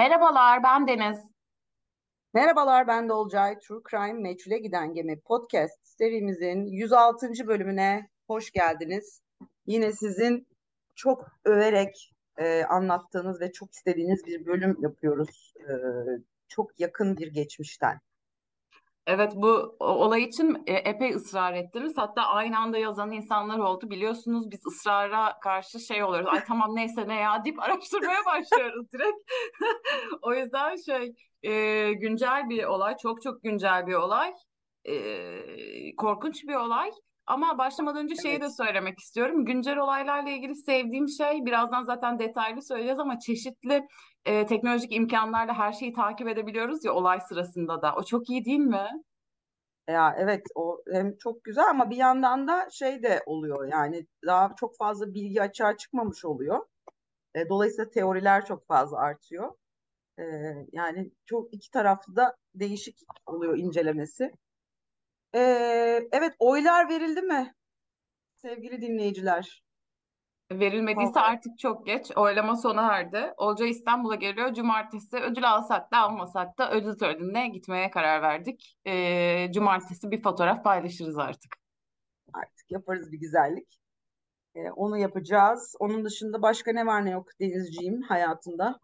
Merhabalar, ben Deniz. Merhabalar ben de Olcay. True Crime Meçhule Giden Gemi podcast serimizin 106. bölümüne hoş geldiniz. Yine sizin çok överek e, anlattığınız ve çok istediğiniz bir bölüm yapıyoruz. E, çok yakın bir geçmişten. Evet bu olay için e, epey ısrar ettiniz. Hatta aynı anda yazan insanlar oldu. Biliyorsunuz biz ısrara karşı şey oluyoruz. Ay tamam neyse ne ya deyip araştırmaya başlıyoruz direkt. O yüzden şey e, güncel bir olay, çok çok güncel bir olay. E, korkunç bir olay. Ama başlamadan önce şeyi de Evet. söylemek istiyorum. Güncel olaylarla ilgili sevdiğim şey, birazdan zaten detaylı söyleyeceğiz ama çeşitli e, teknolojik imkanlarla her şeyi takip edebiliyoruz ya olay sırasında da. O çok iyi değil mi? Ya evet o hem çok güzel ama bir yandan da şey de oluyor yani daha çok fazla bilgi açığa çıkmamış oluyor. E, dolayısıyla teoriler çok fazla artıyor. E, yani çok iki taraflı da değişik oluyor incelemesi. Ee, evet oylar verildi mi sevgili dinleyiciler? Verilmediyse Favori. artık çok geç. Oylama sona erdi. Olcay İstanbul'a geliyor. Cumartesi ödül alsak da almasak da ödül törenine gitmeye karar verdik. Ee, cumartesi bir fotoğraf paylaşırız artık. Artık yaparız bir güzellik. Ee, onu yapacağız. Onun dışında başka ne var ne yok Denizciğim hayatında?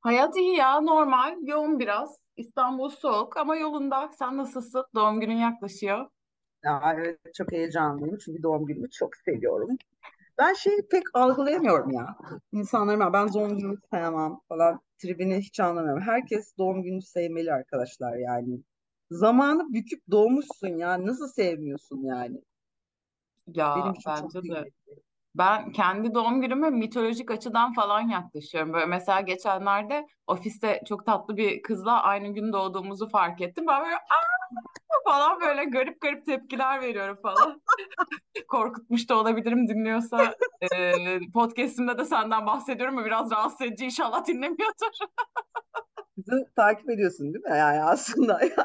Hayat iyi ya normal. Yoğun biraz. İstanbul soğuk ama yolunda. Sen nasılsın? Doğum günün yaklaşıyor. Ya, evet çok heyecanlıyım çünkü doğum günümü çok seviyorum. Ben şeyi pek algılayamıyorum ya. İnsanların ben doğum günümü sevmem falan tribini hiç anlamıyorum. Herkes doğum günü sevmeli arkadaşlar yani. Zamanı büküp doğmuşsun ya. Nasıl sevmiyorsun yani? Benim Ya için çok bence de. kıymetli. Ben kendi doğum günüme mitolojik açıdan falan yaklaşıyorum. Böyle mesela geçenlerde ofiste çok tatlı bir kızla aynı gün doğduğumuzu fark ettim. Ben böyle "Aa!" falan böyle garip garip tepkiler veriyorum falan. Korkutmuş da olabilirim dinliyorsa. Ee, podcast'imde de senden bahsediyorum ama biraz rahatsız edici inşallah dinlemiyordur. Kızı takip ediyorsun değil mi? Yani aslında Ama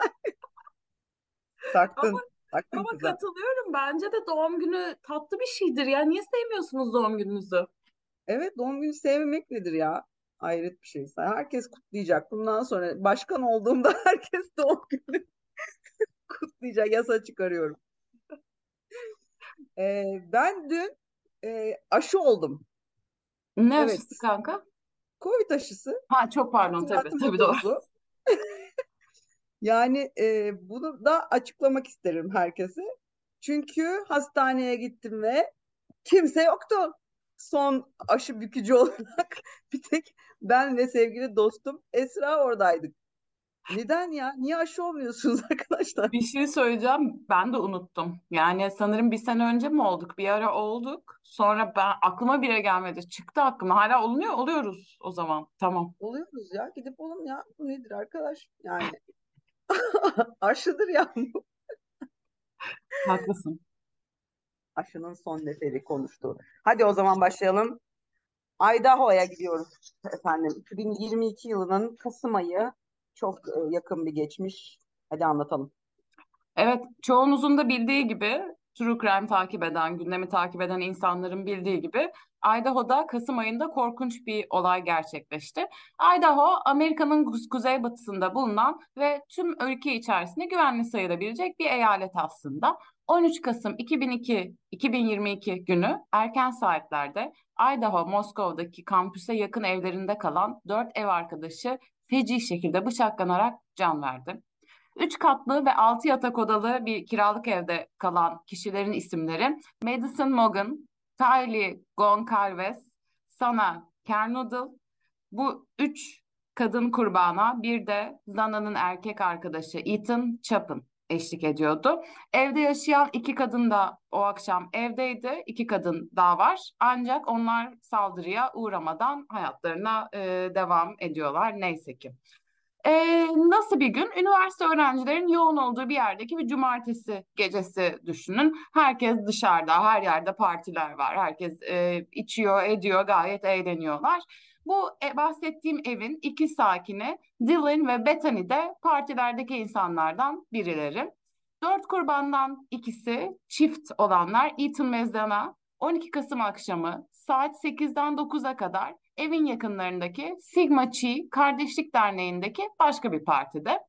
taktın, taktın ama kıza. katılıyorum. Bence de doğum günü tatlı bir şeydir. Ya niye sevmiyorsunuz doğum gününüzü? Evet doğum günü sevmemek nedir ya? Hayret bir şey. Herkes kutlayacak. Bundan sonra başkan olduğumda herkes doğum günü kutlayacak. Yasa çıkarıyorum. Ee, ben dün e, aşı oldum. Ne aşısı Evet. kanka? Covid aşısı. Ha çok pardon tabii tabii doğru. Yani e, bunu da açıklamak isterim herkese. Çünkü hastaneye gittim ve kimse yoktu. Son aşı bükücü olarak bir tek ben ve sevgili dostum Esra oradaydık. Neden ya? Niye aşı olmuyorsunuz arkadaşlar? Bir şey söyleyeceğim. Ben de unuttum. Yani sanırım bir sene önce mi olduk? Bir ara olduk. Sonra ben aklıma bile gelmedi. Çıktı aklıma. Hala olunuyor. Oluyoruz o zaman. Tamam. Oluyoruz ya. Gidip olun ya. Bu nedir arkadaş? Yani aşıdır ya. bu. Haklısın. Aşının son neferi konuştu. Hadi o zaman başlayalım. Idaho'ya gidiyoruz efendim. 2022 yılının Kasım ayı çok e, yakın bir geçmiş. Hadi anlatalım. Evet, çoğunuzun da bildiği gibi True Crime takip eden, gündemi takip eden insanların bildiği gibi Idaho'da Kasım ayında korkunç bir olay gerçekleşti. Idaho, Amerika'nın kuz- kuzeybatısında bulunan ve tüm ülke içerisinde güvenli sayılabilecek bir eyalet aslında. 13 Kasım 2002 2022 günü erken saatlerde Idaho Moskova'daki kampüse yakın evlerinde kalan dört ev arkadaşı feci şekilde bıçaklanarak can verdi. Üç katlı ve altı yatak odalı bir kiralık evde kalan kişilerin isimleri Madison Morgan, Tylee Goncalves, Sana Kernodle. Bu üç kadın kurbana bir de Zana'nın erkek arkadaşı Ethan Chapin eşlik ediyordu. Evde yaşayan iki kadın da o akşam evdeydi. İki kadın daha var. Ancak onlar saldırıya uğramadan hayatlarına e, devam ediyorlar neyse ki. Ee, nasıl bir gün? Üniversite öğrencilerin yoğun olduğu bir yerdeki bir cumartesi gecesi düşünün. Herkes dışarıda, her yerde partiler var. Herkes e, içiyor, ediyor, gayet eğleniyorlar. Bu e, bahsettiğim evin iki sakini Dylan ve Bethany de partilerdeki insanlardan birileri. Dört kurbandan ikisi çift olanlar Ethan ve Zana 12 Kasım akşamı saat 8'den 9'a kadar evin yakınlarındaki Sigma Chi Kardeşlik Derneği'ndeki başka bir partide.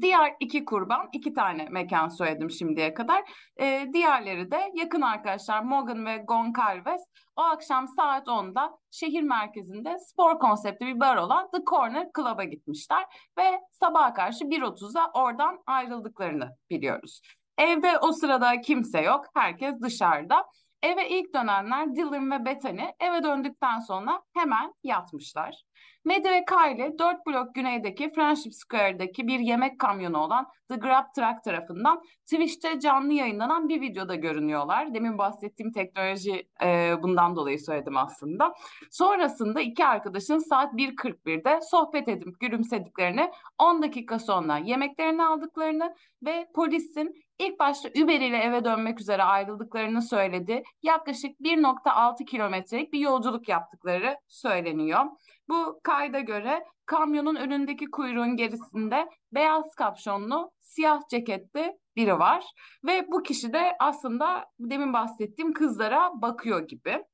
Diğer iki kurban, iki tane mekan söyledim şimdiye kadar. Ee, diğerleri de yakın arkadaşlar Morgan ve Goncalves o akşam saat 10'da şehir merkezinde spor konseptli bir bar olan The Corner Club'a gitmişler ve sabaha karşı 1.30'da oradan ayrıldıklarını biliyoruz. Evde o sırada kimse yok, herkes dışarıda. Eve ilk dönenler Dylan ve Bethany eve döndükten sonra hemen yatmışlar. Medya ve Kylie 4 blok güneydeki Friendship Square'daki bir yemek kamyonu olan The Grab Truck tarafından Twitch'te canlı yayınlanan bir videoda görünüyorlar. Demin bahsettiğim teknoloji e, bundan dolayı söyledim aslında. Sonrasında iki arkadaşın saat 1.41'de sohbet edip gülümsediklerini, 10 dakika sonra yemeklerini aldıklarını ve polisin ilk başta Uber ile eve dönmek üzere ayrıldıklarını söyledi. Yaklaşık 1.6 kilometrelik bir yolculuk yaptıkları söyleniyor. Bu kayda göre kamyonun önündeki kuyruğun gerisinde beyaz kapşonlu, siyah ceketli biri var. Ve bu kişi de aslında demin bahsettiğim kızlara bakıyor gibi.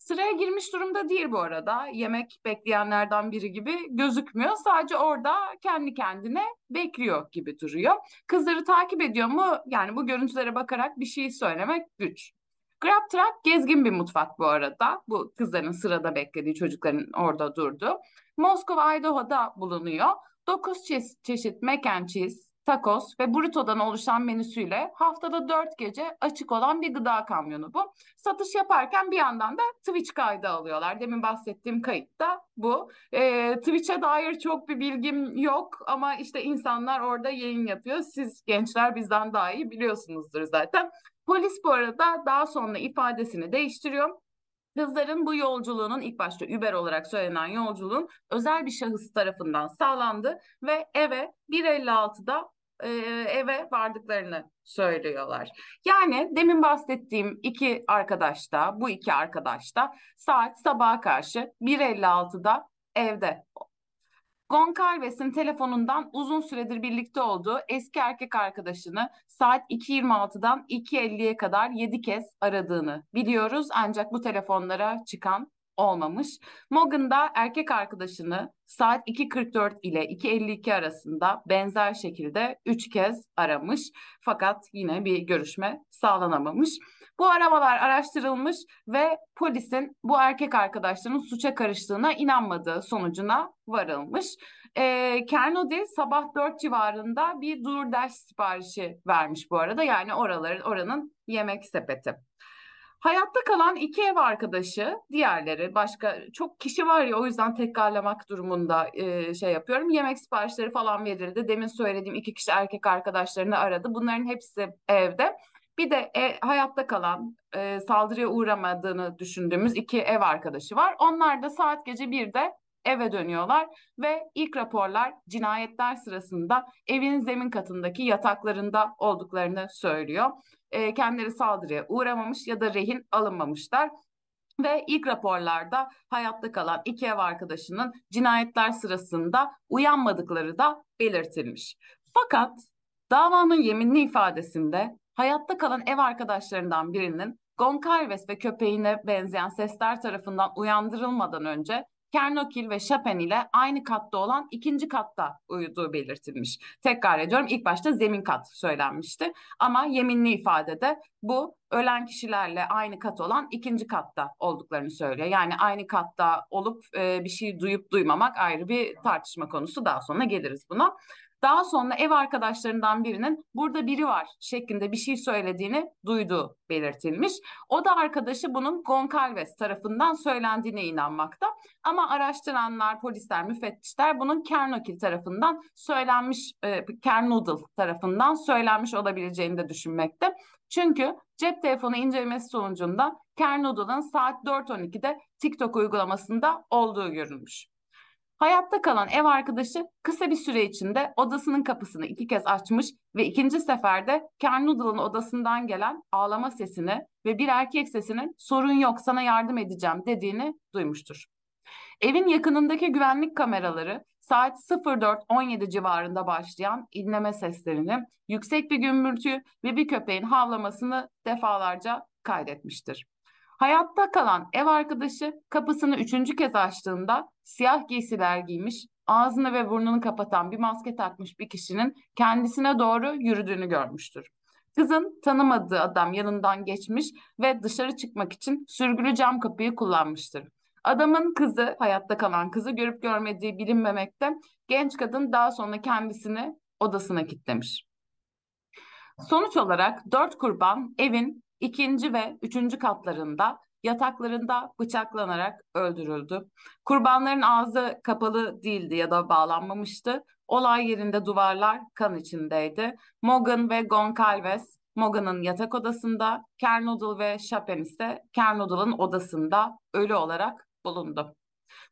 Sıraya girmiş durumda değil bu arada. Yemek bekleyenlerden biri gibi gözükmüyor. Sadece orada kendi kendine bekliyor gibi duruyor. Kızları takip ediyor mu? Yani bu görüntülere bakarak bir şey söylemek güç. Grab Truck gezgin bir mutfak bu arada. Bu kızların sırada beklediği çocukların orada durdu. Moskova, Idaho'da bulunuyor. 9 çe- çeşit mac and cheese, tacos ve burrito'dan oluşan menüsüyle haftada 4 gece açık olan bir gıda kamyonu bu. Satış yaparken bir yandan da Twitch kaydı alıyorlar. Demin bahsettiğim kayıt da bu. Ee, Twitch'e dair çok bir bilgim yok ama işte insanlar orada yayın yapıyor. Siz gençler bizden daha iyi biliyorsunuzdur zaten. Polis bu arada daha sonra ifadesini değiştiriyor. Kızların bu yolculuğunun ilk başta Uber olarak söylenen yolculuğun özel bir şahıs tarafından sağlandı ve eve 1.56'da e, eve vardıklarını söylüyorlar. Yani demin bahsettiğim iki arkadaş da bu iki arkadaş da saat sabaha karşı 1.56'da evde Goncalves'in telefonundan uzun süredir birlikte olduğu eski erkek arkadaşını saat 2.26'dan 2.50'ye kadar 7 kez aradığını biliyoruz. Ancak bu telefonlara çıkan olmamış. Morgan da erkek arkadaşını saat 2.44 ile 2.52 arasında benzer şekilde 3 kez aramış. Fakat yine bir görüşme sağlanamamış. Bu aramalar araştırılmış ve polisin bu erkek arkadaşlarının suça karıştığına inanmadığı sonucuna varılmış. E, Kernodi sabah 4 civarında bir DoorDash siparişi vermiş bu arada. Yani oraların oranın yemek sepeti. Hayatta kalan iki ev arkadaşı, diğerleri başka çok kişi var ya o yüzden tekrarlamak durumunda e, şey yapıyorum. Yemek siparişleri falan verildi. Demin söylediğim iki kişi erkek arkadaşlarını aradı. Bunların hepsi evde. Bir de e, hayatta kalan, e, saldırıya uğramadığını düşündüğümüz iki ev arkadaşı var. Onlar da saat gece birde eve dönüyorlar ve ilk raporlar cinayetler sırasında evin zemin katındaki yataklarında olduklarını söylüyor. E, kendileri saldırıya uğramamış ya da rehin alınmamışlar. Ve ilk raporlarda hayatta kalan iki ev arkadaşının cinayetler sırasında uyanmadıkları da belirtilmiş. Fakat davanın yeminli ifadesinde hayatta kalan ev arkadaşlarından birinin Goncalves ve köpeğine benzeyen sesler tarafından uyandırılmadan önce Kernokil ve Chapin ile aynı katta olan ikinci katta uyuduğu belirtilmiş. Tekrar ediyorum ilk başta zemin kat söylenmişti ama yeminli ifadede bu ölen kişilerle aynı kat olan ikinci katta olduklarını söylüyor. Yani aynı katta olup e, bir şey duyup duymamak ayrı bir tartışma konusu daha sonra geliriz buna. Daha sonra ev arkadaşlarından birinin burada biri var şeklinde bir şey söylediğini duyduğu belirtilmiş. O da arkadaşı bunun Goncalves tarafından söylendiğine inanmakta. Ama araştıranlar, polisler, müfettişler bunun Kernokil tarafından söylenmiş, e, Kernoodle tarafından söylenmiş olabileceğini de düşünmekte. Çünkü cep telefonu incelemesi sonucunda Kernoodle'ın saat 4.12'de TikTok uygulamasında olduğu görülmüş. Hayatta kalan ev arkadaşı kısa bir süre içinde odasının kapısını iki kez açmış ve ikinci seferde Kernoodle'ın odasından gelen ağlama sesini ve bir erkek sesinin sorun yok sana yardım edeceğim dediğini duymuştur. Evin yakınındaki güvenlik kameraları saat 04.17 civarında başlayan inleme seslerini, yüksek bir gümbürtü ve bir köpeğin havlamasını defalarca kaydetmiştir. Hayatta kalan ev arkadaşı kapısını üçüncü kez açtığında siyah giysiler giymiş, ağzını ve burnunu kapatan bir maske takmış bir kişinin kendisine doğru yürüdüğünü görmüştür. Kızın tanımadığı adam yanından geçmiş ve dışarı çıkmak için sürgülü cam kapıyı kullanmıştır. Adamın kızı, hayatta kalan kızı görüp görmediği bilinmemekte, genç kadın daha sonra kendisini odasına kilitlemiş. Sonuç olarak dört kurban evin ikinci ve üçüncü katlarında yataklarında bıçaklanarak öldürüldü. Kurbanların ağzı kapalı değildi ya da bağlanmamıştı. Olay yerinde duvarlar kan içindeydi. Morgan ve Goncalves Morgan'ın yatak odasında, Kernodle ve Chapin ise Kernodle'ın odasında ölü olarak bulundu.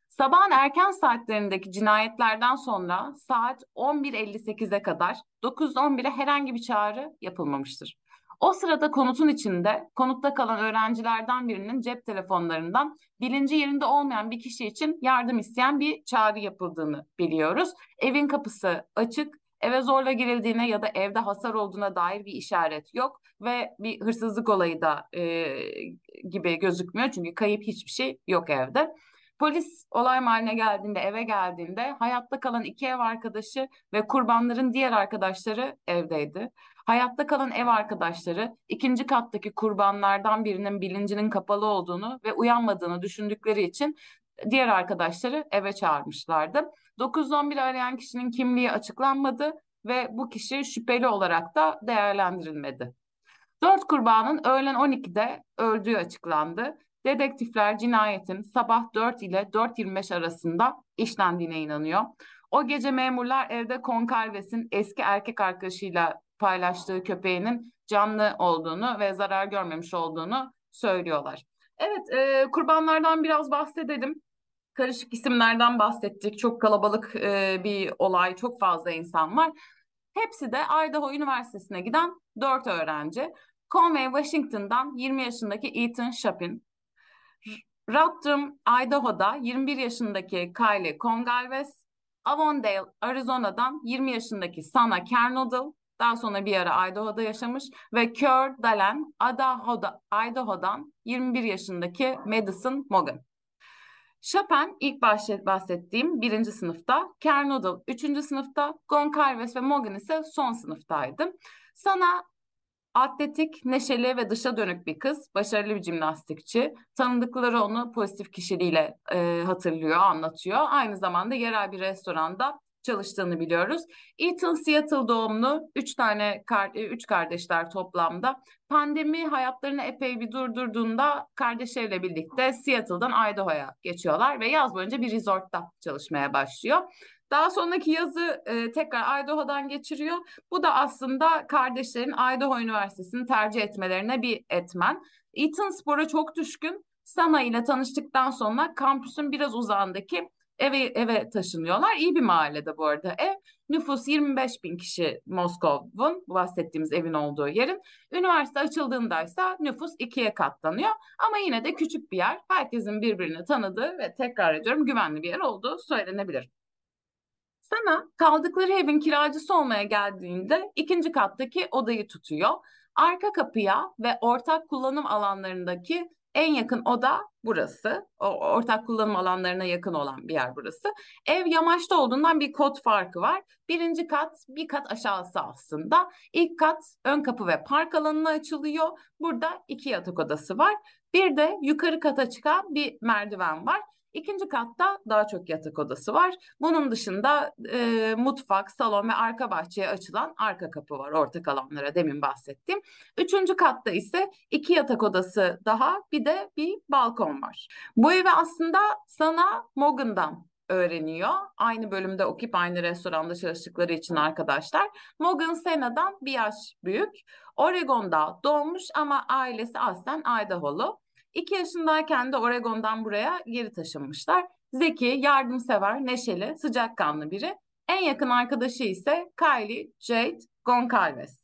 Sabahın erken saatlerindeki cinayetlerden sonra saat 11.58'e kadar 911'e herhangi bir çağrı yapılmamıştır. O sırada konutun içinde konutta kalan öğrencilerden birinin cep telefonlarından bilinci yerinde olmayan bir kişi için yardım isteyen bir çağrı yapıldığını biliyoruz. Evin kapısı açık, eve zorla girildiğine ya da evde hasar olduğuna dair bir işaret yok ve bir hırsızlık olayı da e, gibi gözükmüyor çünkü kayıp hiçbir şey yok evde. Polis olay mahalline geldiğinde, eve geldiğinde hayatta kalan iki ev arkadaşı ve kurbanların diğer arkadaşları evdeydi. Hayatta kalan ev arkadaşları ikinci kattaki kurbanlardan birinin bilincinin kapalı olduğunu ve uyanmadığını düşündükleri için diğer arkadaşları eve çağırmışlardı. 911 arayan kişinin kimliği açıklanmadı ve bu kişi şüpheli olarak da değerlendirilmedi. Dört kurbanın öğlen 12'de öldüğü açıklandı. Dedektifler cinayetin sabah 4 ile 4.25 arasında işlendiğine inanıyor. O gece memurlar evde Konkalves'in eski erkek arkadaşıyla paylaştığı köpeğinin canlı olduğunu ve zarar görmemiş olduğunu söylüyorlar. Evet, e, kurbanlardan biraz bahsedelim. Karışık isimlerden bahsettik. Çok kalabalık e, bir olay, çok fazla insan var. Hepsi de Idaho Üniversitesi'ne giden dört öğrenci. Conway, Washington'dan 20 yaşındaki Ethan Chapin. Rutgers, Idaho'da 21 yaşındaki Kylie Congalves. Avondale, Arizona'dan 20 yaşındaki Sana Kernodle. Daha sonra bir ara Idaho'da yaşamış ve Kurt Dalen Idaho'da, Idaho'dan 21 yaşındaki Madison Morgan. Chopin ilk bahsettiğim birinci sınıfta, Kernodle üçüncü sınıfta, Goncalves ve Morgan ise son sınıftaydı. Sana atletik, neşeli ve dışa dönük bir kız, başarılı bir jimnastikçi. Tanıdıkları onu pozitif kişiliğiyle e, hatırlıyor, anlatıyor. Aynı zamanda yerel bir restoranda çalıştığını biliyoruz. Ethan Seattle doğumlu, üç tane e, üç kardeşler toplamda. Pandemi hayatlarını epey bir durdurduğunda kardeşleriyle birlikte Seattle'dan Idaho'ya geçiyorlar ve yaz boyunca bir resortta çalışmaya başlıyor. Daha sonraki yazı e, tekrar Idaho'dan geçiriyor. Bu da aslında kardeşlerin Idaho Üniversitesi'ni tercih etmelerine bir etmen. Ethan spora çok düşkün. Sana ile tanıştıktan sonra kampüsün biraz uzağındaki eve, eve taşınıyorlar. İyi bir mahallede bu arada ev. Nüfus 25 bin kişi Moskov'un bahsettiğimiz evin olduğu yerin. Üniversite açıldığında ise nüfus ikiye katlanıyor. Ama yine de küçük bir yer. Herkesin birbirini tanıdığı ve tekrar ediyorum güvenli bir yer olduğu söylenebilir. Sana kaldıkları evin kiracısı olmaya geldiğinde ikinci kattaki odayı tutuyor. Arka kapıya ve ortak kullanım alanlarındaki en yakın oda burası. O, ortak kullanım alanlarına yakın olan bir yer burası. Ev yamaçta olduğundan bir kod farkı var. Birinci kat bir kat aşağısı aslında. İlk kat ön kapı ve park alanına açılıyor. Burada iki yatak odası var. Bir de yukarı kata çıkan bir merdiven var. İkinci katta daha çok yatak odası var. Bunun dışında e, mutfak, salon ve arka bahçeye açılan arka kapı var ortak alanlara demin bahsettiğim. Üçüncü katta ise iki yatak odası daha bir de bir balkon var. Bu evi aslında sana Morgan'dan öğreniyor. Aynı bölümde okuyup aynı restoranda çalıştıkları için arkadaşlar. Morgan Sena'dan bir yaş büyük. Oregon'da doğmuş ama ailesi aslen Idaho'lu. İki yaşındayken de Oregon'dan buraya geri taşınmışlar. Zeki, yardımsever, neşeli, sıcakkanlı biri. En yakın arkadaşı ise Kylie Jade Goncalves.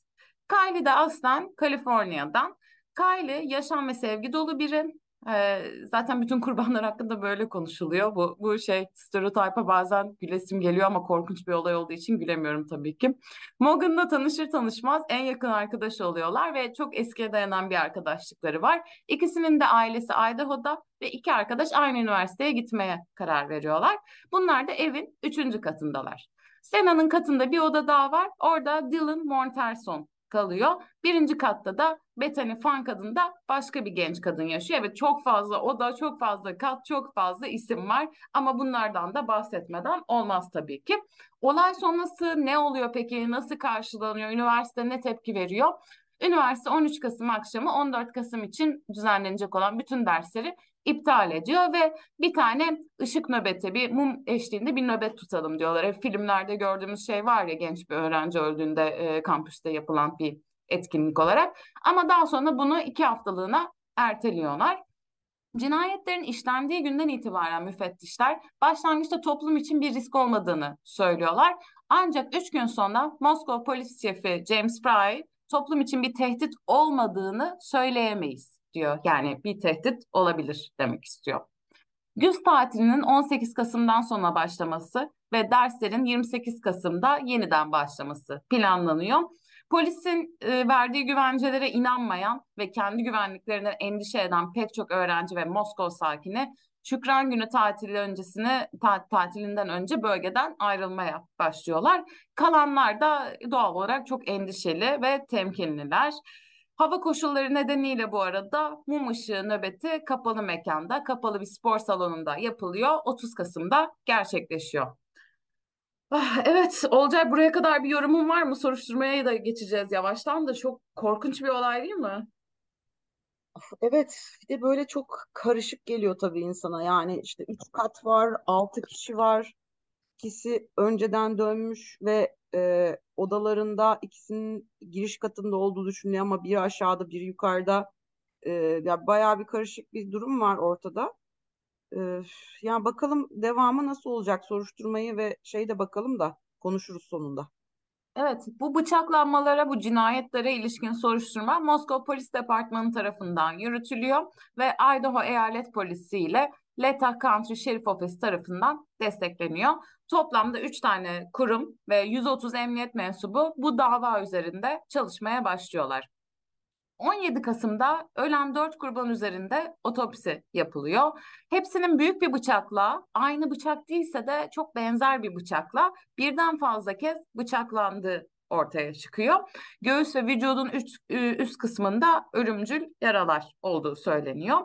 Kylie de aslen Kaliforniya'dan. Kylie yaşam ve sevgi dolu biri. Ee, zaten bütün kurbanlar hakkında böyle konuşuluyor. Bu, bu şey stereotipa bazen gülesim geliyor ama korkunç bir olay olduğu için gülemiyorum tabii ki. Morgan'la tanışır tanışmaz en yakın arkadaş oluyorlar ve çok eskiye dayanan bir arkadaşlıkları var. İkisinin de ailesi Idaho'da ve iki arkadaş aynı üniversiteye gitmeye karar veriyorlar. Bunlar da evin üçüncü katındalar. Sena'nın katında bir oda daha var. Orada Dylan Mortenson kalıyor. Birinci katta da Bethany Funk adında başka bir genç kadın yaşıyor. Evet çok fazla oda, çok fazla kat, çok fazla isim var. Ama bunlardan da bahsetmeden olmaz tabii ki. Olay sonrası ne oluyor peki? Nasıl karşılanıyor? Üniversite ne tepki veriyor? Üniversite 13 Kasım akşamı 14 Kasım için düzenlenecek olan bütün dersleri iptal ediyor ve bir tane ışık nöbeti, bir mum eşliğinde bir nöbet tutalım diyorlar. Hep filmlerde gördüğümüz şey var ya genç bir öğrenci öldüğünde e, kampüste yapılan bir etkinlik olarak. Ama daha sonra bunu iki haftalığına erteliyorlar. Cinayetlerin işlendiği günden itibaren müfettişler başlangıçta toplum için bir risk olmadığını söylüyorlar. Ancak üç gün sonra Moskova polis şefi James Fry toplum için bir tehdit olmadığını söyleyemeyiz diyor. Yani bir tehdit olabilir demek istiyor. Güz tatilinin 18 Kasım'dan sonra başlaması ve derslerin 28 Kasım'da yeniden başlaması planlanıyor. Polisin e, verdiği güvencelere inanmayan ve kendi güvenliklerine endişe eden pek çok öğrenci ve Moskova sakini Şükran Günü tatili öncesini ta, tatilinden önce bölgeden ayrılmaya başlıyorlar. Kalanlar da doğal olarak çok endişeli ve temkinliler. Hava koşulları nedeniyle bu arada mum ışığı nöbeti kapalı mekanda, kapalı bir spor salonunda yapılıyor. 30 Kasım'da gerçekleşiyor. Ah, evet, Olcay buraya kadar bir yorumun var mı? Soruşturmaya da geçeceğiz yavaştan da çok korkunç bir olay değil mi? Evet, bir de böyle çok karışık geliyor tabii insana. Yani işte üç kat var, altı kişi var. İkisi önceden dönmüş ve e, odalarında ikisinin giriş katında olduğu düşünülüyor ama biri aşağıda, biri yukarıda. E, ya bayağı bir karışık bir durum var ortada. E, yani bakalım devamı nasıl olacak soruşturmayı ve şey de bakalım da konuşuruz sonunda. Evet, bu bıçaklanmalara, bu cinayetlere ilişkin soruşturma Moskova Polis Departmanı tarafından yürütülüyor ve Idaho Eyalet Polisi ile Leta Country Sheriff Office tarafından destekleniyor. Toplamda 3 tane kurum ve 130 emniyet mensubu bu dava üzerinde çalışmaya başlıyorlar. 17 Kasım'da ölen 4 kurban üzerinde otopsi yapılıyor. Hepsinin büyük bir bıçakla, aynı bıçak değilse de çok benzer bir bıçakla birden fazla kez bıçaklandığı ortaya çıkıyor. Göğüs ve vücudun üst, üst kısmında ölümcül yaralar olduğu söyleniyor.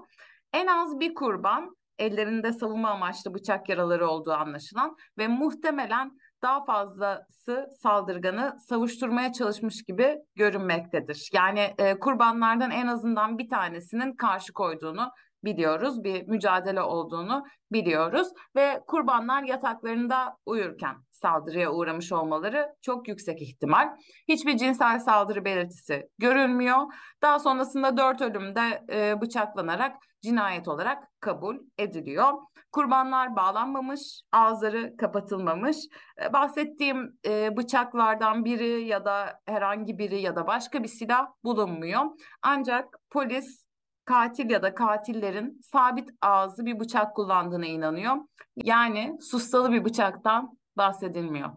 En az bir kurban ellerinde savunma amaçlı bıçak yaraları olduğu anlaşılan ve muhtemelen daha fazlası saldırganı savuşturmaya çalışmış gibi görünmektedir. Yani e, kurbanlardan en azından bir tanesinin karşı koyduğunu biliyoruz. Bir mücadele olduğunu biliyoruz ve kurbanlar yataklarında uyurken saldırıya uğramış olmaları çok yüksek ihtimal. Hiçbir cinsel saldırı belirtisi görülmüyor. Daha sonrasında dört ölümde e, bıçaklanarak cinayet olarak kabul ediliyor. Kurbanlar bağlanmamış, ağızları kapatılmamış. E, bahsettiğim e, bıçaklardan biri ya da herhangi biri ya da başka bir silah bulunmuyor. Ancak polis katil ya da katillerin sabit ağızlı bir bıçak kullandığına inanıyor. Yani sustalı bir bıçaktan bahsedilmiyor.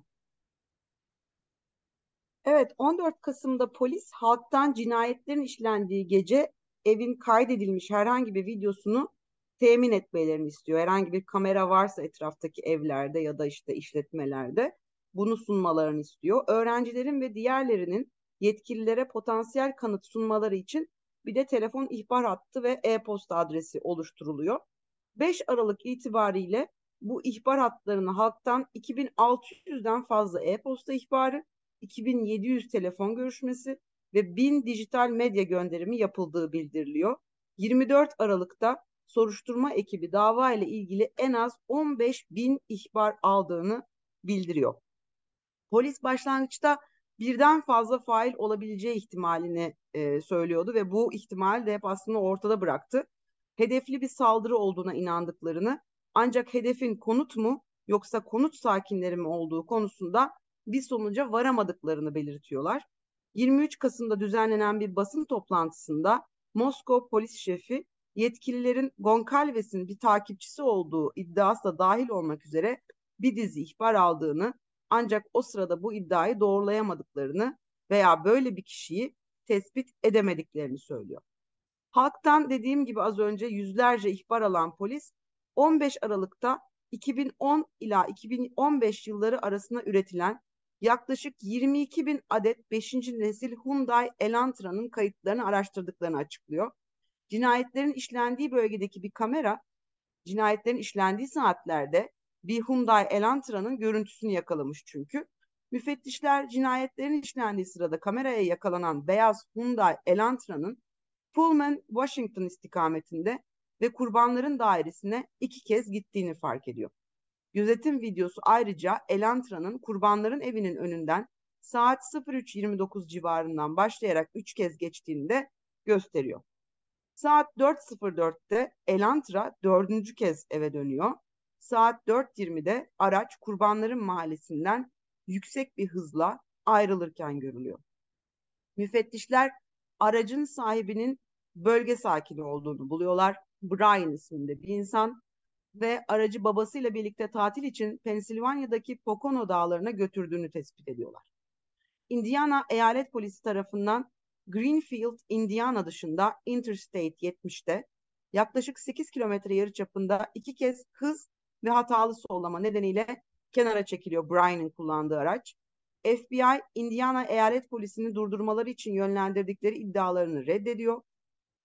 Evet, 14 Kasım'da polis halktan cinayetlerin işlendiği gece evin kaydedilmiş herhangi bir videosunu temin etmelerini istiyor. Herhangi bir kamera varsa etraftaki evlerde ya da işte işletmelerde bunu sunmalarını istiyor. Öğrencilerin ve diğerlerinin yetkililere potansiyel kanıt sunmaları için bir de telefon ihbar hattı ve e-posta adresi oluşturuluyor. 5 Aralık itibariyle bu ihbar hatlarını halktan 2600'den fazla e-posta ihbarı, 2700 telefon görüşmesi ve 1000 dijital medya gönderimi yapıldığı bildiriliyor. 24 Aralık'ta soruşturma ekibi dava ile ilgili en az 15 bin ihbar aldığını bildiriyor. Polis başlangıçta birden fazla fail olabileceği ihtimalini e, söylüyordu ve bu ihtimal de hep aslında ortada bıraktı. Hedefli bir saldırı olduğuna inandıklarını ancak hedefin konut mu yoksa konut sakinleri mi olduğu konusunda bir sonuca varamadıklarını belirtiyorlar. 23 Kasım'da düzenlenen bir basın toplantısında Moskova polis şefi yetkililerin Goncalves'in bir takipçisi olduğu iddiası da dahil olmak üzere bir dizi ihbar aldığını ancak o sırada bu iddiayı doğrulayamadıklarını veya böyle bir kişiyi tespit edemediklerini söylüyor. Halktan dediğim gibi az önce yüzlerce ihbar alan polis 15 Aralık'ta 2010 ila 2015 yılları arasında üretilen yaklaşık 22 bin adet 5. nesil Hyundai Elantra'nın kayıtlarını araştırdıklarını açıklıyor. Cinayetlerin işlendiği bölgedeki bir kamera cinayetlerin işlendiği saatlerde bir Hyundai Elantra'nın görüntüsünü yakalamış çünkü. Müfettişler cinayetlerin işlendiği sırada kameraya yakalanan beyaz Hyundai Elantra'nın Pullman, Washington istikametinde ve kurbanların dairesine iki kez gittiğini fark ediyor. Gözetim videosu ayrıca Elantra'nın kurbanların evinin önünden saat 03.29 civarından başlayarak üç kez geçtiğini de gösteriyor. Saat 4.04'te Elantra dördüncü kez eve dönüyor. Saat 4.20'de araç kurbanların mahallesinden yüksek bir hızla ayrılırken görülüyor. Müfettişler aracın sahibinin bölge sakini olduğunu buluyorlar. Brian isminde bir insan ve aracı babasıyla birlikte tatil için Pensilvanya'daki Pocono dağlarına götürdüğünü tespit ediyorlar. Indiana Eyalet Polisi tarafından Greenfield, Indiana dışında Interstate 70'te yaklaşık 8 kilometre yarıçapında iki kez hız ve hatalı sollama nedeniyle kenara çekiliyor Brian'ın kullandığı araç. FBI, Indiana Eyalet Polisi'ni durdurmaları için yönlendirdikleri iddialarını reddediyor.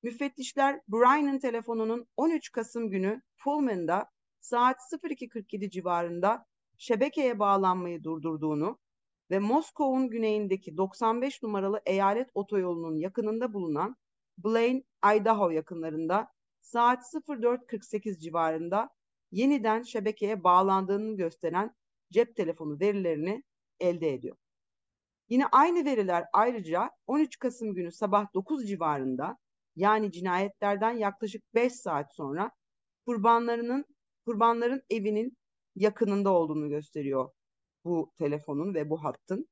Müfettişler Brian'ın telefonunun 13 Kasım günü Pullman'da saat 02.47 civarında şebekeye bağlanmayı durdurduğunu ve Moskova'nın güneyindeki 95 numaralı eyalet otoyolunun yakınında bulunan Blaine, Idaho yakınlarında saat 04.48 civarında yeniden şebekeye bağlandığını gösteren cep telefonu verilerini elde ediyor. Yine aynı veriler ayrıca 13 Kasım günü sabah 9 civarında yani cinayetlerden yaklaşık 5 saat sonra kurbanlarının kurbanların evinin yakınında olduğunu gösteriyor bu telefonun ve bu hattın.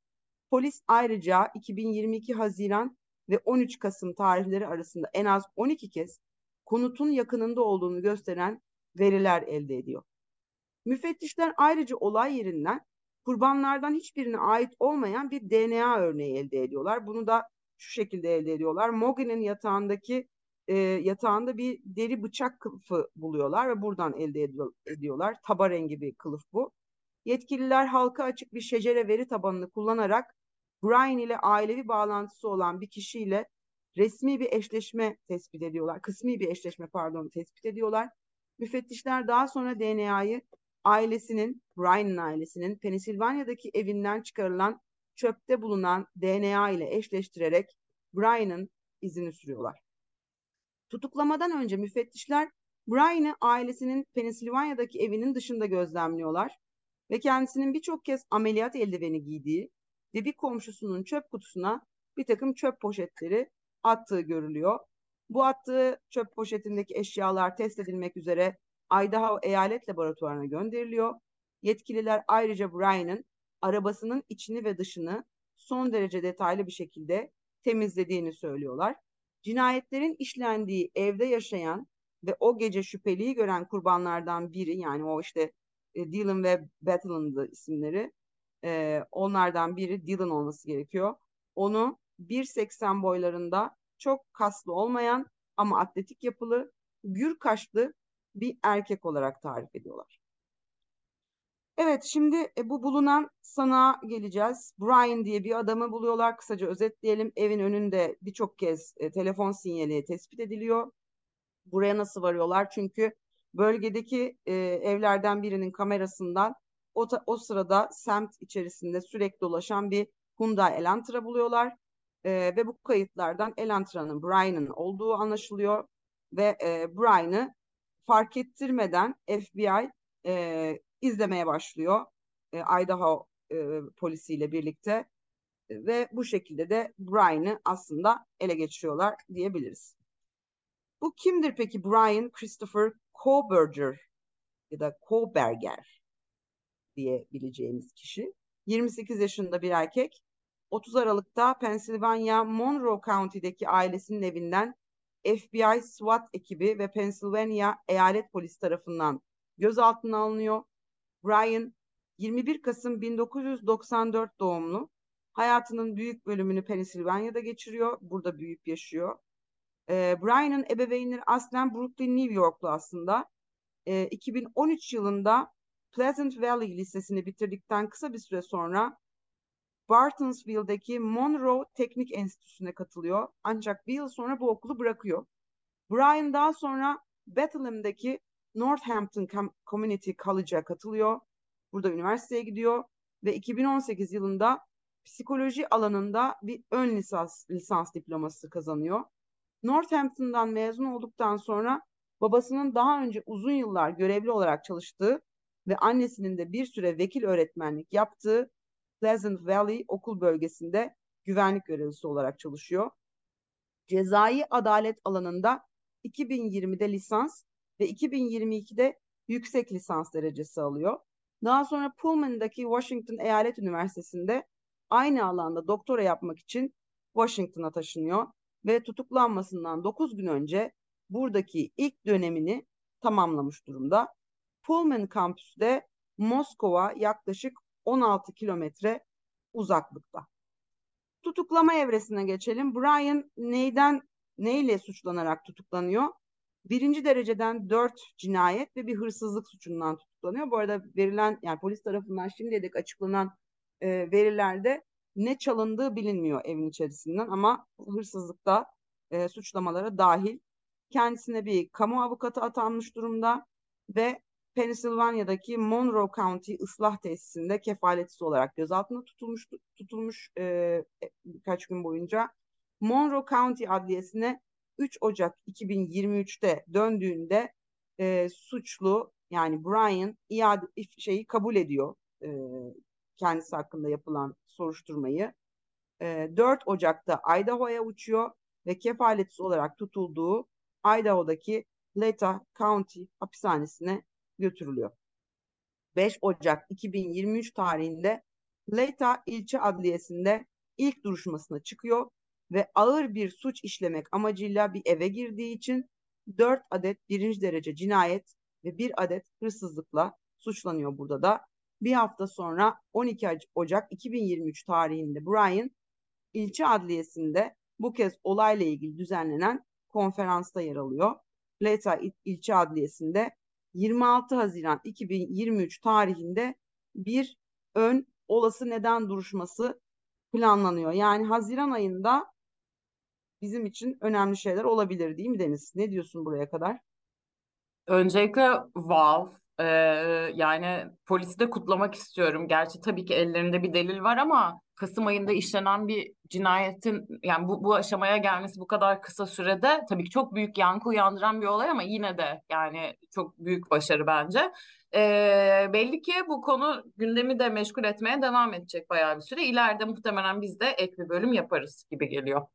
Polis ayrıca 2022 Haziran ve 13 Kasım tarihleri arasında en az 12 kez konutun yakınında olduğunu gösteren veriler elde ediyor. Müfettişler ayrıca olay yerinden kurbanlardan hiçbirine ait olmayan bir DNA örneği elde ediyorlar. Bunu da şu şekilde elde ediyorlar. Mogi'nin yatağındaki e, yatağında bir deri bıçak kılıfı buluyorlar ve buradan elde ediyor, ediyorlar. Taba rengi bir kılıf bu. Yetkililer halka açık bir şecere veri tabanını kullanarak Brian ile ailevi bağlantısı olan bir kişiyle resmi bir eşleşme tespit ediyorlar. Kısmi bir eşleşme pardon tespit ediyorlar. Müfettişler daha sonra DNA'yı ailesinin, Brian'ın ailesinin Pensilvanya'daki evinden çıkarılan çöpte bulunan DNA ile eşleştirerek Brian'ın izini sürüyorlar. Tutuklamadan önce müfettişler Brian'ı ailesinin Pensilvanya'daki evinin dışında gözlemliyorlar ve kendisinin birçok kez ameliyat eldiveni giydiği ve bir komşusunun çöp kutusuna bir takım çöp poşetleri attığı görülüyor. Bu attığı çöp poşetindeki eşyalar test edilmek üzere Idaho Eyalet Laboratuvarına gönderiliyor. Yetkililer ayrıca Brian'ın arabasının içini ve dışını son derece detaylı bir şekilde temizlediğini söylüyorlar. Cinayetlerin işlendiği evde yaşayan ve o gece şüpheliyi gören kurbanlardan biri yani o işte e, Dylan ve Battle'ındı isimleri. E, onlardan biri Dylan olması gerekiyor. Onu 1.80 boylarında çok kaslı olmayan ama atletik yapılı, gür kaşlı bir erkek olarak tarif ediyorlar. Evet şimdi e, bu bulunan sana geleceğiz. Brian diye bir adamı buluyorlar. Kısaca özetleyelim. Evin önünde birçok kez e, telefon sinyali tespit ediliyor. Buraya nasıl varıyorlar? Çünkü bölgedeki e, evlerden birinin kamerasından o, o sırada semt içerisinde sürekli dolaşan bir Hyundai Elantra buluyorlar. E, ve bu kayıtlardan Elantra'nın Brian'ın olduğu anlaşılıyor. Ve e, Brian'ı fark ettirmeden FBI e, izlemeye başlıyor. E, Idaho e, polisiyle birlikte ve bu şekilde de Brian'ı aslında ele geçiriyorlar diyebiliriz. Bu kimdir peki Brian Christopher Koberger ya da Koberger diyebileceğimiz kişi? 28 yaşında bir erkek. 30 Aralık'ta Pennsylvania Monroe County'deki ailesinin evinden FBI SWAT ekibi ve Pennsylvania eyalet polisi tarafından gözaltına alınıyor. Brian 21 Kasım 1994 doğumlu. Hayatının büyük bölümünü Pennsylvania'da geçiriyor. Burada büyüyüp yaşıyor. E, Brian'ın ebeveynleri aslen Brooklyn, New Yorklu aslında. E, 2013 yılında Pleasant Valley Lisesi'ni bitirdikten kısa bir süre sonra Bartonsville'deki Monroe Teknik Enstitüsü'ne katılıyor. Ancak bir yıl sonra bu okulu bırakıyor. Brian daha sonra Bethlehem'deki Northampton Community College'a katılıyor. Burada üniversiteye gidiyor ve 2018 yılında psikoloji alanında bir ön lisans, lisans diploması kazanıyor. Northampton'dan mezun olduktan sonra babasının daha önce uzun yıllar görevli olarak çalıştığı ve annesinin de bir süre vekil öğretmenlik yaptığı Pleasant Valley okul bölgesinde güvenlik görevlisi olarak çalışıyor. Cezai adalet alanında 2020'de lisans ve 2022'de yüksek lisans derecesi alıyor. Daha sonra Pullman'daki Washington Eyalet Üniversitesi'nde aynı alanda doktora yapmak için Washington'a taşınıyor ve tutuklanmasından 9 gün önce buradaki ilk dönemini tamamlamış durumda. Pullman kampüsü Moskova yaklaşık 16 kilometre uzaklıkta. Tutuklama evresine geçelim. Brian neyden neyle suçlanarak tutuklanıyor? Birinci dereceden dört cinayet ve bir hırsızlık suçundan tutuklanıyor. Bu arada verilen yani polis tarafından şimdiye dek açıklanan e, verilerde ne çalındığı bilinmiyor evin içerisinden ama hırsızlıkta e, suçlamalara dahil. Kendisine bir kamu avukatı atanmış durumda ve Pennsylvania'daki Monroe County ıslah tesisinde kefaletsiz olarak gözaltına tutulmuş tutulmuş e, birkaç gün boyunca. Monroe County Adliyesi'ne 3 Ocak 2023'te döndüğünde e, suçlu yani Brian iade şeyi kabul ediyor e, kendisi hakkında yapılan soruşturmayı. E, 4 Ocak'ta Idaho'ya uçuyor ve kefaletsiz olarak tutulduğu Idaho'daki Leta County hapishanesine götürülüyor. 5 Ocak 2023 tarihinde Leyta ilçe adliyesinde ilk duruşmasına çıkıyor ve ağır bir suç işlemek amacıyla bir eve girdiği için 4 adet birinci derece cinayet ve 1 adet hırsızlıkla suçlanıyor burada da. Bir hafta sonra 12 Ocak 2023 tarihinde Brian ilçe adliyesinde bu kez olayla ilgili düzenlenen konferansta yer alıyor. Leyta ilçe adliyesinde 26 Haziran 2023 tarihinde bir ön olası neden duruşması planlanıyor. Yani Haziran ayında bizim için önemli şeyler olabilir değil mi Deniz? Ne diyorsun buraya kadar? Öncelikle wow. Ee, yani polisi de kutlamak istiyorum. Gerçi tabii ki ellerinde bir delil var ama Kasım ayında işlenen bir cinayetin yani bu, bu aşamaya gelmesi bu kadar kısa sürede tabii ki çok büyük yankı uyandıran bir olay ama yine de yani çok büyük başarı bence. Ee, belli ki bu konu gündemi de meşgul etmeye devam edecek bayağı bir süre. İleride muhtemelen biz de ek bir bölüm yaparız gibi geliyor.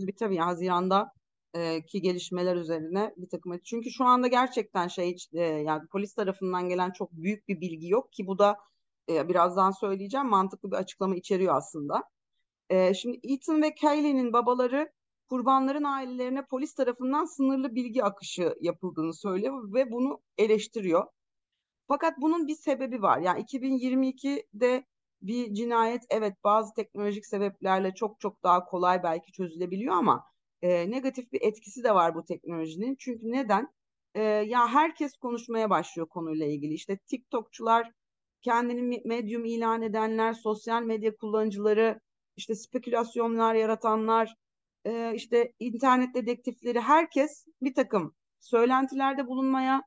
Tabii tabii Haziran'da e, ki gelişmeler üzerine bir takım çünkü şu anda gerçekten şey e, yani polis tarafından gelen çok büyük bir bilgi yok ki bu da e, birazdan söyleyeceğim mantıklı bir açıklama içeriyor aslında. E, şimdi Ethan ve Kaylee'nin babaları kurbanların ailelerine polis tarafından sınırlı bilgi akışı yapıldığını söylüyor ve bunu eleştiriyor. Fakat bunun bir sebebi var. Yani 2022'de bir cinayet evet bazı teknolojik sebeplerle çok çok daha kolay belki çözülebiliyor ama e, negatif bir etkisi de var bu teknolojinin. Çünkü neden? E, ya herkes konuşmaya başlıyor konuyla ilgili. İşte TikTokçular, kendini medyum ilan edenler, sosyal medya kullanıcıları, işte spekülasyonlar yaratanlar, işte internet dedektifleri herkes bir takım söylentilerde bulunmaya,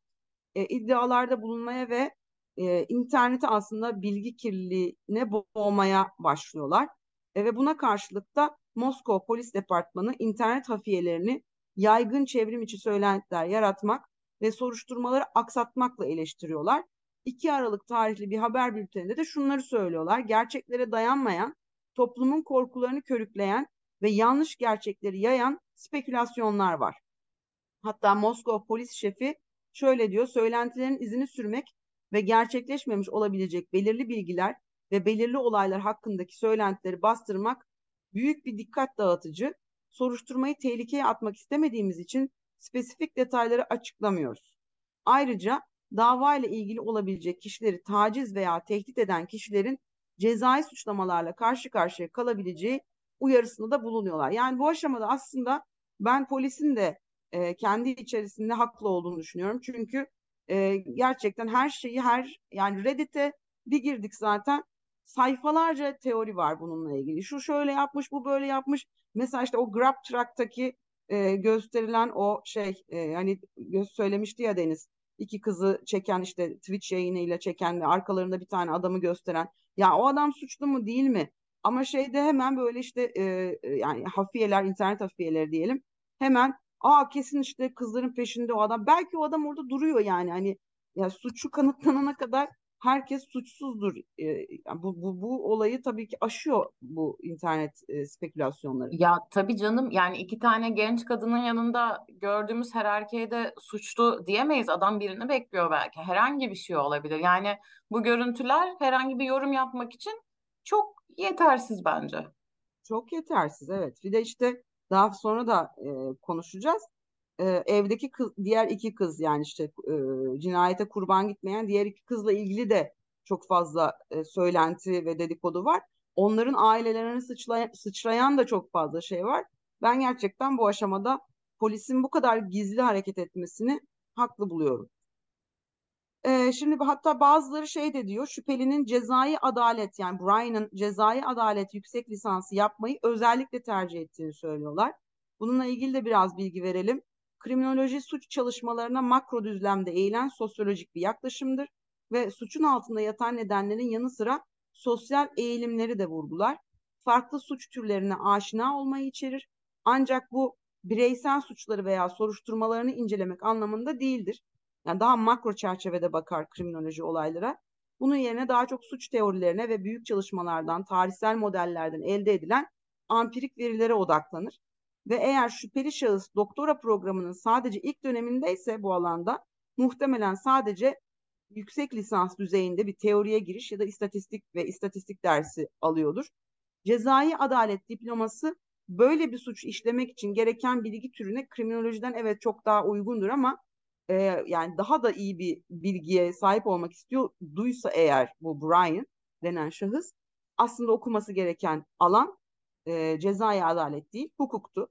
e, iddialarda bulunmaya ve e, interneti aslında bilgi kirliliğine boğmaya başlıyorlar. E, ve buna karşılık da Moskova Polis Departmanı internet hafiyelerini yaygın çevrim içi söylentiler yaratmak ve soruşturmaları aksatmakla eleştiriyorlar. 2 Aralık tarihli bir haber bülteninde de şunları söylüyorlar. Gerçeklere dayanmayan, toplumun korkularını körükleyen ve yanlış gerçekleri yayan spekülasyonlar var. Hatta Moskova polis şefi şöyle diyor, söylentilerin izini sürmek ve gerçekleşmemiş olabilecek belirli bilgiler ve belirli olaylar hakkındaki söylentileri bastırmak büyük bir dikkat dağıtıcı, soruşturmayı tehlikeye atmak istemediğimiz için spesifik detayları açıklamıyoruz. Ayrıca dava ile ilgili olabilecek kişileri taciz veya tehdit eden kişilerin cezai suçlamalarla karşı karşıya kalabileceği uyarısında da bulunuyorlar. Yani bu aşamada aslında ben polisin de e, kendi içerisinde haklı olduğunu düşünüyorum. Çünkü e, gerçekten her şeyi her yani Reddit'e bir girdik zaten sayfalarca teori var bununla ilgili. Şu şöyle yapmış, bu böyle yapmış. Mesela işte o Grab Truck'taki e, gösterilen o şey e, hani göz söylemişti ya Deniz iki kızı çeken işte Twitch yayınıyla çeken ve arkalarında bir tane adamı gösteren ya o adam suçlu mu değil mi? Ama şeyde hemen böyle işte e, yani hafiyeler internet hafiyeleri diyelim hemen aa kesin işte kızların peşinde o adam belki o adam orada duruyor yani hani ya suçu kanıtlanana kadar herkes suçsuzdur. E, bu, bu, bu olayı tabii ki aşıyor bu internet e, spekülasyonları. Ya tabii canım yani iki tane genç kadının yanında gördüğümüz her erkeğe de suçlu diyemeyiz. Adam birini bekliyor belki. Herhangi bir şey olabilir. Yani bu görüntüler herhangi bir yorum yapmak için çok yetersiz bence. Çok yetersiz evet. Bir de işte daha sonra da e, konuşacağız e, evdeki kız, diğer iki kız yani işte e, cinayete kurban gitmeyen diğer iki kızla ilgili de çok fazla e, söylenti ve dedikodu var. Onların ailelerine sıçrayan, sıçrayan da çok fazla şey var. Ben gerçekten bu aşamada polisin bu kadar gizli hareket etmesini haklı buluyorum. Ee, şimdi hatta bazıları şey de diyor şüphelinin cezai adalet yani Brian'ın cezai adalet yüksek lisansı yapmayı özellikle tercih ettiğini söylüyorlar. Bununla ilgili de biraz bilgi verelim kriminoloji suç çalışmalarına makro düzlemde eğilen sosyolojik bir yaklaşımdır ve suçun altında yatan nedenlerin yanı sıra sosyal eğilimleri de vurgular. Farklı suç türlerine aşina olmayı içerir. Ancak bu bireysel suçları veya soruşturmalarını incelemek anlamında değildir. Yani daha makro çerçevede bakar kriminoloji olaylara. Bunun yerine daha çok suç teorilerine ve büyük çalışmalardan, tarihsel modellerden elde edilen ampirik verilere odaklanır ve eğer şüpheli şahıs doktora programının sadece ilk dönemindeyse bu alanda muhtemelen sadece yüksek lisans düzeyinde bir teoriye giriş ya da istatistik ve istatistik dersi alıyordur. Cezai adalet diploması böyle bir suç işlemek için gereken bilgi türüne kriminolojiden evet çok daha uygundur ama e, yani daha da iyi bir bilgiye sahip olmak istiyor duysa eğer bu Brian denen şahıs aslında okuması gereken alan e, cezai adalet değil hukuktu.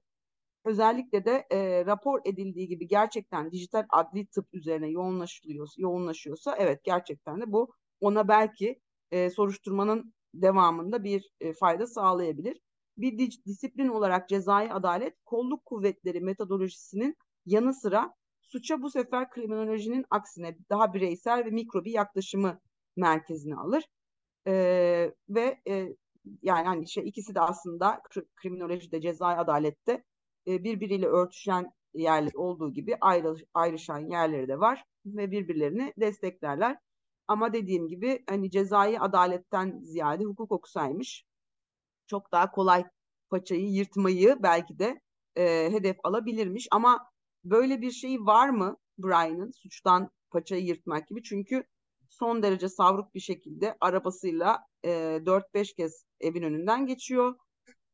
Özellikle de e, rapor edildiği gibi gerçekten dijital adli tıp üzerine yoğunlaşılıyor, yoğunlaşıyorsa evet gerçekten de bu ona belki e, soruşturmanın devamında bir e, fayda sağlayabilir. Bir disiplin olarak cezai adalet kolluk kuvvetleri metodolojisinin yanı sıra suça bu sefer kriminolojinin aksine daha bireysel ve mikro bir yaklaşımı merkezine alır. E, ve e, yani hani şey ikisi de aslında kriminolojide cezai adalette e, birbiriyle örtüşen yerler olduğu gibi ayrı, ayrışan yerleri de var ve birbirlerini desteklerler. Ama dediğim gibi hani cezai adaletten ziyade hukuk okusaymış çok daha kolay paçayı yırtmayı belki de e, hedef alabilirmiş. Ama böyle bir şey var mı Brian'ın suçtan paçayı yırtmak gibi? Çünkü son derece savruk bir şekilde arabasıyla e, 4-5 kez evin önünden geçiyor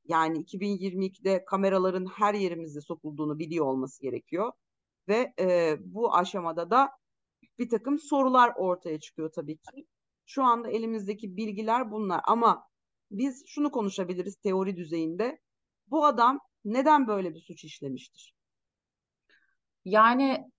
yani 2022'de kameraların her yerimizde sokulduğunu biliyor olması gerekiyor. Ve e, bu aşamada da bir takım sorular ortaya çıkıyor tabii ki. Şu anda elimizdeki bilgiler bunlar ama biz şunu konuşabiliriz teori düzeyinde. Bu adam neden böyle bir suç işlemiştir? Yani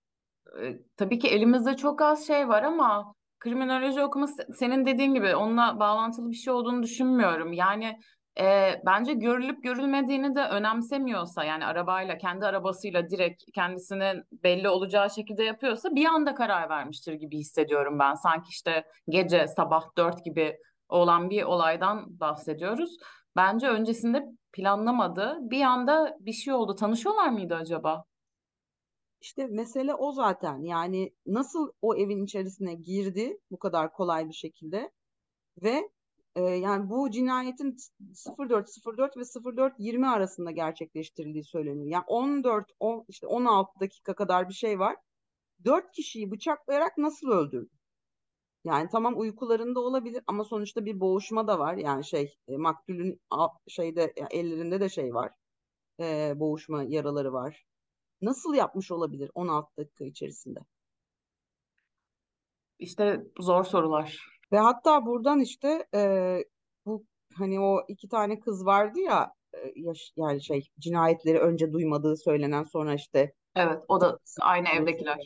e, tabii ki elimizde çok az şey var ama kriminoloji okuması senin dediğin gibi onunla bağlantılı bir şey olduğunu düşünmüyorum. Yani e, bence görülüp görülmediğini de önemsemiyorsa yani arabayla kendi arabasıyla direkt kendisinin belli olacağı şekilde yapıyorsa bir anda karar vermiştir gibi hissediyorum ben. Sanki işte gece sabah dört gibi olan bir olaydan bahsediyoruz. Bence öncesinde planlamadı. Bir anda bir şey oldu. Tanışıyorlar mıydı acaba? İşte mesele o zaten. Yani nasıl o evin içerisine girdi bu kadar kolay bir şekilde ve e, yani bu cinayetin 0404 ve 0420 arasında gerçekleştirildiği söyleniyor. Yani 14 10 işte 16 dakika kadar bir şey var. 4 kişiyi bıçaklayarak nasıl öldürdü? Yani tamam uykularında olabilir ama sonuçta bir boğuşma da var. Yani şey e, maktulün şeyde yani ellerinde de şey var. e, boğuşma yaraları var. Nasıl yapmış olabilir 16 dakika içerisinde? İşte zor sorular. Ve hatta buradan işte e, bu hani o iki tane kız vardı ya e, yaş, yani şey cinayetleri önce duymadığı söylenen sonra işte Evet, o da aynı evdekiler.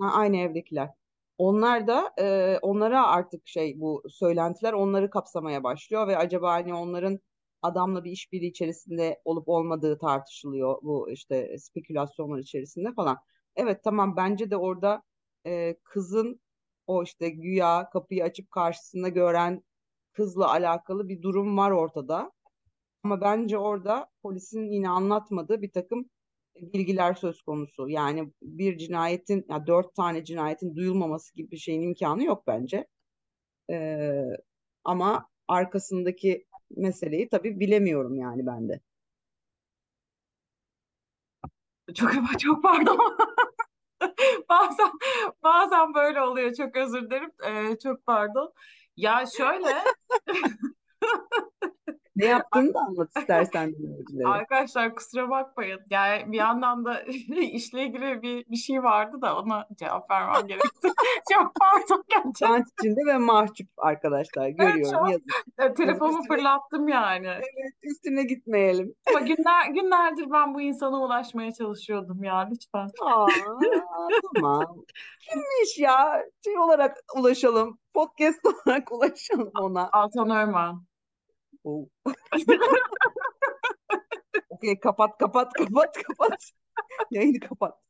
Ha, aynı evdekiler. Onlar da e, onlara artık şey bu söylentiler onları kapsamaya başlıyor ve acaba hani onların adamla bir işbirliği içerisinde olup olmadığı tartışılıyor bu işte spekülasyonlar içerisinde falan. Evet tamam bence de orada e, kızın o işte güya kapıyı açıp karşısında gören kızla alakalı bir durum var ortada. Ama bence orada polisin yine anlatmadığı bir takım bilgiler söz konusu. Yani bir cinayetin, ya dört tane cinayetin duyulmaması gibi bir şeyin imkanı yok bence. Ee, ama arkasındaki meseleyi tabii bilemiyorum yani ben de. Çok çok pardon. Bazen bazen böyle oluyor. Çok özür dilerim. Ee, çok pardon. Ya şöyle Ne yaptığını da anlat istersen dinleyicilere. Arkadaşlar kusura bakmayın. Yani bir yandan da işle ilgili bir, bir şey vardı da ona cevap vermem gerekti. Çok pardon gerçekten. Utanç içinde ve mahcup arkadaşlar. Görüyorum. Evet, Yazık. Telefonumu üstüne, fırlattım yani. Evet, üstüne gitmeyelim. Ama günler, günlerdir ben bu insana ulaşmaya çalışıyordum ya lütfen. Aa, tamam. Kimmiş ya? Şey olarak ulaşalım. Podcast olarak ulaşalım ona. Altan Örman. Oh. Okey kapat kapat kapat kapat. Yayını kapat.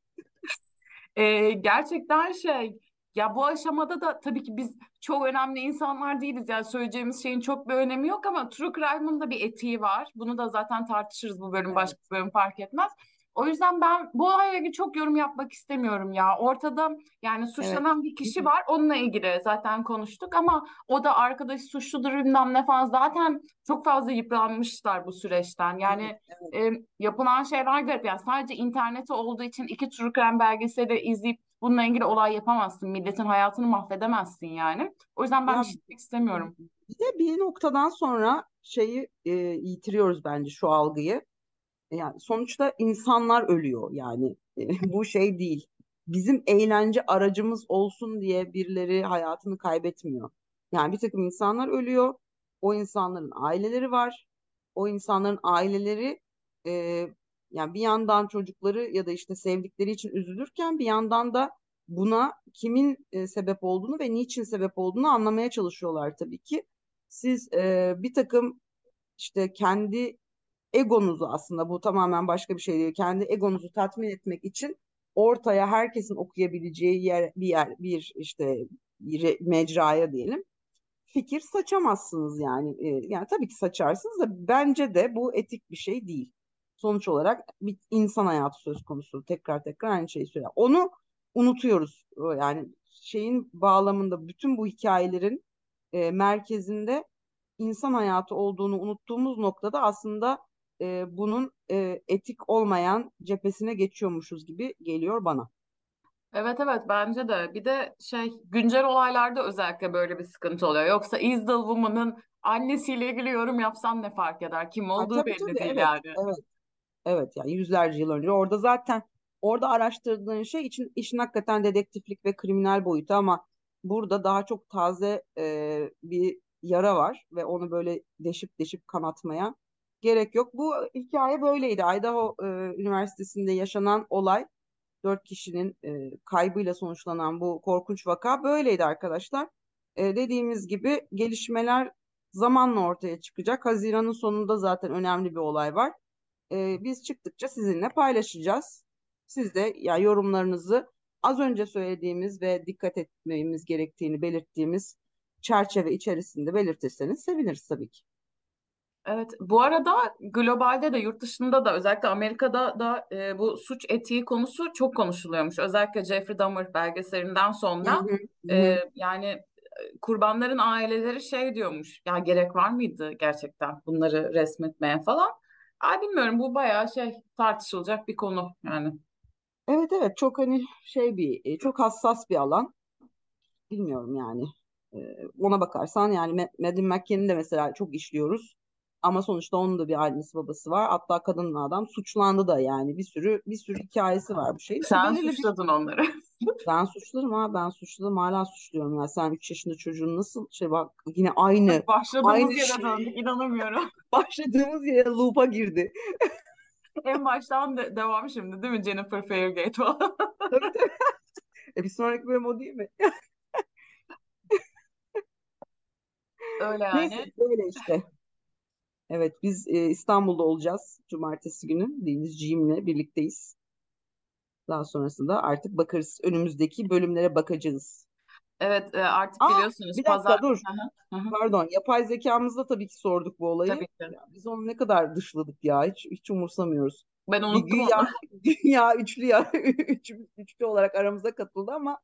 Ee, gerçekten şey ya bu aşamada da tabii ki biz çok önemli insanlar değiliz. Yani söyleyeceğimiz şeyin çok bir önemi yok ama True Crime'ın da bir etiği var. Bunu da zaten tartışırız bu bölüm Evet. başka bir bölüm fark etmez. O yüzden ben bu olayla ilgili çok yorum yapmak istemiyorum ya. Ortada yani suçlanan bir kişi var. Onunla ilgili zaten konuştuk ama o da arkadaş suçludur bilmem ne falan. Zaten çok fazla yıpranmışlar bu süreçten. Yani Evet. e, yapılan şeyler garip. Yani sadece interneti olduğu için iki True Crime belgeseli izleyip bununla ilgili olay yapamazsın. Milletin hayatını mahvedemezsin yani. O yüzden ben Ya, bir şey istemiyorum. Bir de bir noktadan sonra şeyi e, yitiriyoruz bence şu algıyı. Yani sonuçta insanlar ölüyor yani E, bu şey değil. Bizim eğlence aracımız olsun diye birileri hayatını kaybetmiyor. Yani bir takım insanlar ölüyor. O insanların aileleri var. O insanların aileleri e, yani bir yandan çocukları ya da işte sevdikleri için üzülürken bir yandan da buna kimin e, sebep olduğunu ve niçin sebep olduğunu anlamaya çalışıyorlar tabii ki. Siz e, bir takım işte kendi egonuzu aslında bu tamamen başka bir şey değil. Kendi egonuzu tatmin etmek için ortaya herkesin okuyabileceği yer bir yer bir işte bir mecraya diyelim fikir saçamazsınız yani. E, yani tabii ki saçarsınız da bence de bu etik bir şey değil. Sonuç olarak bir insan hayatı söz konusu. Tekrar tekrar aynı şeyi söylüyor. Onu unutuyoruz. Yani şeyin bağlamında bütün bu hikayelerin e, merkezinde insan hayatı olduğunu unuttuğumuz noktada aslında e, bunun e, etik olmayan cephesine geçiyormuşuz gibi geliyor bana. Evet evet bence de. Bir de şey güncel olaylarda özellikle böyle bir sıkıntı oluyor. Yoksa Is the Woman'ın annesiyle ilgili yorum yapsan ne fark eder? Kim Ha, olduğu tabii belli tabii değil evet yani. evet evet yani yüzlerce yıl önce orada zaten orada araştırdığın şey için işin hakikaten dedektiflik ve kriminal boyutu ama burada daha çok taze e, bir yara var ve onu böyle deşip deşip kanatmaya gerek yok. Bu hikaye böyleydi. Idaho e, Üniversitesi'nde yaşanan olay dört kişinin e, kaybıyla sonuçlanan bu korkunç vaka böyleydi arkadaşlar. E, dediğimiz gibi gelişmeler zamanla ortaya çıkacak. Haziran'ın sonunda zaten önemli bir olay var. E, biz çıktıkça sizinle paylaşacağız. Siz de ya yorumlarınızı az önce söylediğimiz ve dikkat etmemiz gerektiğini belirttiğimiz çerçeve içerisinde belirtirseniz seviniriz tabii ki. Evet, bu arada globalde de yurt dışında da özellikle Amerika'da da e, bu suç etiği konusu çok konuşuluyormuş. Özellikle Jeffrey Dahmer belgeselinden sonra e, yani e, kurbanların aileleri şey diyormuş. Ya gerek var mıydı gerçekten bunları resmetmeye falan? Ay bilmiyorum bu bayağı şey tartışılacak bir konu yani. Evet evet çok hani şey bir e, çok hassas bir alan. Bilmiyorum yani. E, ona bakarsan yani Ma- Madeleine McCann'i de mesela çok işliyoruz. Ama sonuçta onun da bir annesi babası var. Hatta kadın adam suçlandı da yani bir sürü bir sürü hikayesi var bu şeyin. Sen belirli bir suçladın onları. ben suçlarım ha ben suçladım hala suçluyorum ya. Sen 3 yaşında çocuğun nasıl şey bak yine aynı Başladığımız aynı yere şey döndük. inanamıyorum. başladığımız yere loop'a girdi. En baştan de- devam şimdi değil mi Jennifer Fairgate falan? Tabii tabii. E bir sonraki bölüm o değil mi? Öyle Neyse yani. böyle işte. Evet biz e, İstanbul'da olacağız. Cumartesi günü Denizciğimle birlikteyiz. Daha sonrasında artık bakarız. Önümüzdeki bölümlere bakacağız. Evet e, artık Aa biliyorsunuz bir dakika pazar... dur. Hı hı. Pardon. Yapay zekamızda tabii ki sorduk bu olayı. Tabii ki. Ya biz onu ne kadar dışladık ya. Hiç, hiç umursamıyoruz. Ben Bir unuttum güya, onu. güya üçlü ya üçümüz üçlü olarak aramıza katıldı ama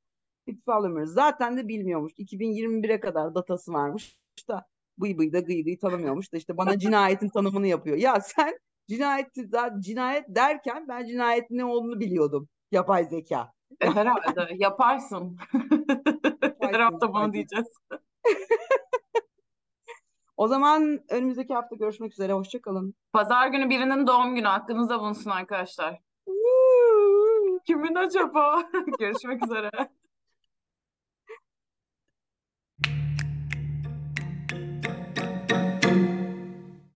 hiç sağlamıyoruz. Zaten de bilmiyormuş. 2021'e kadar datası varmış da bıy bıy da gıy gıy tanımıyormuş da işte bana cinayetin tanımını yapıyor. Ya sen cinayeti cinayet derken ben cinayetin ne olduğunu biliyordum. Yapay zeka. E, herhalde yaparsın. Her hafta bunu diyeceğiz. O zaman önümüzdeki hafta görüşmek üzere. Hoşça kalın. Pazar günü birinin doğum günü aklınızda bulunsun arkadaşlar. Kimin acaba? Görüşmek üzere.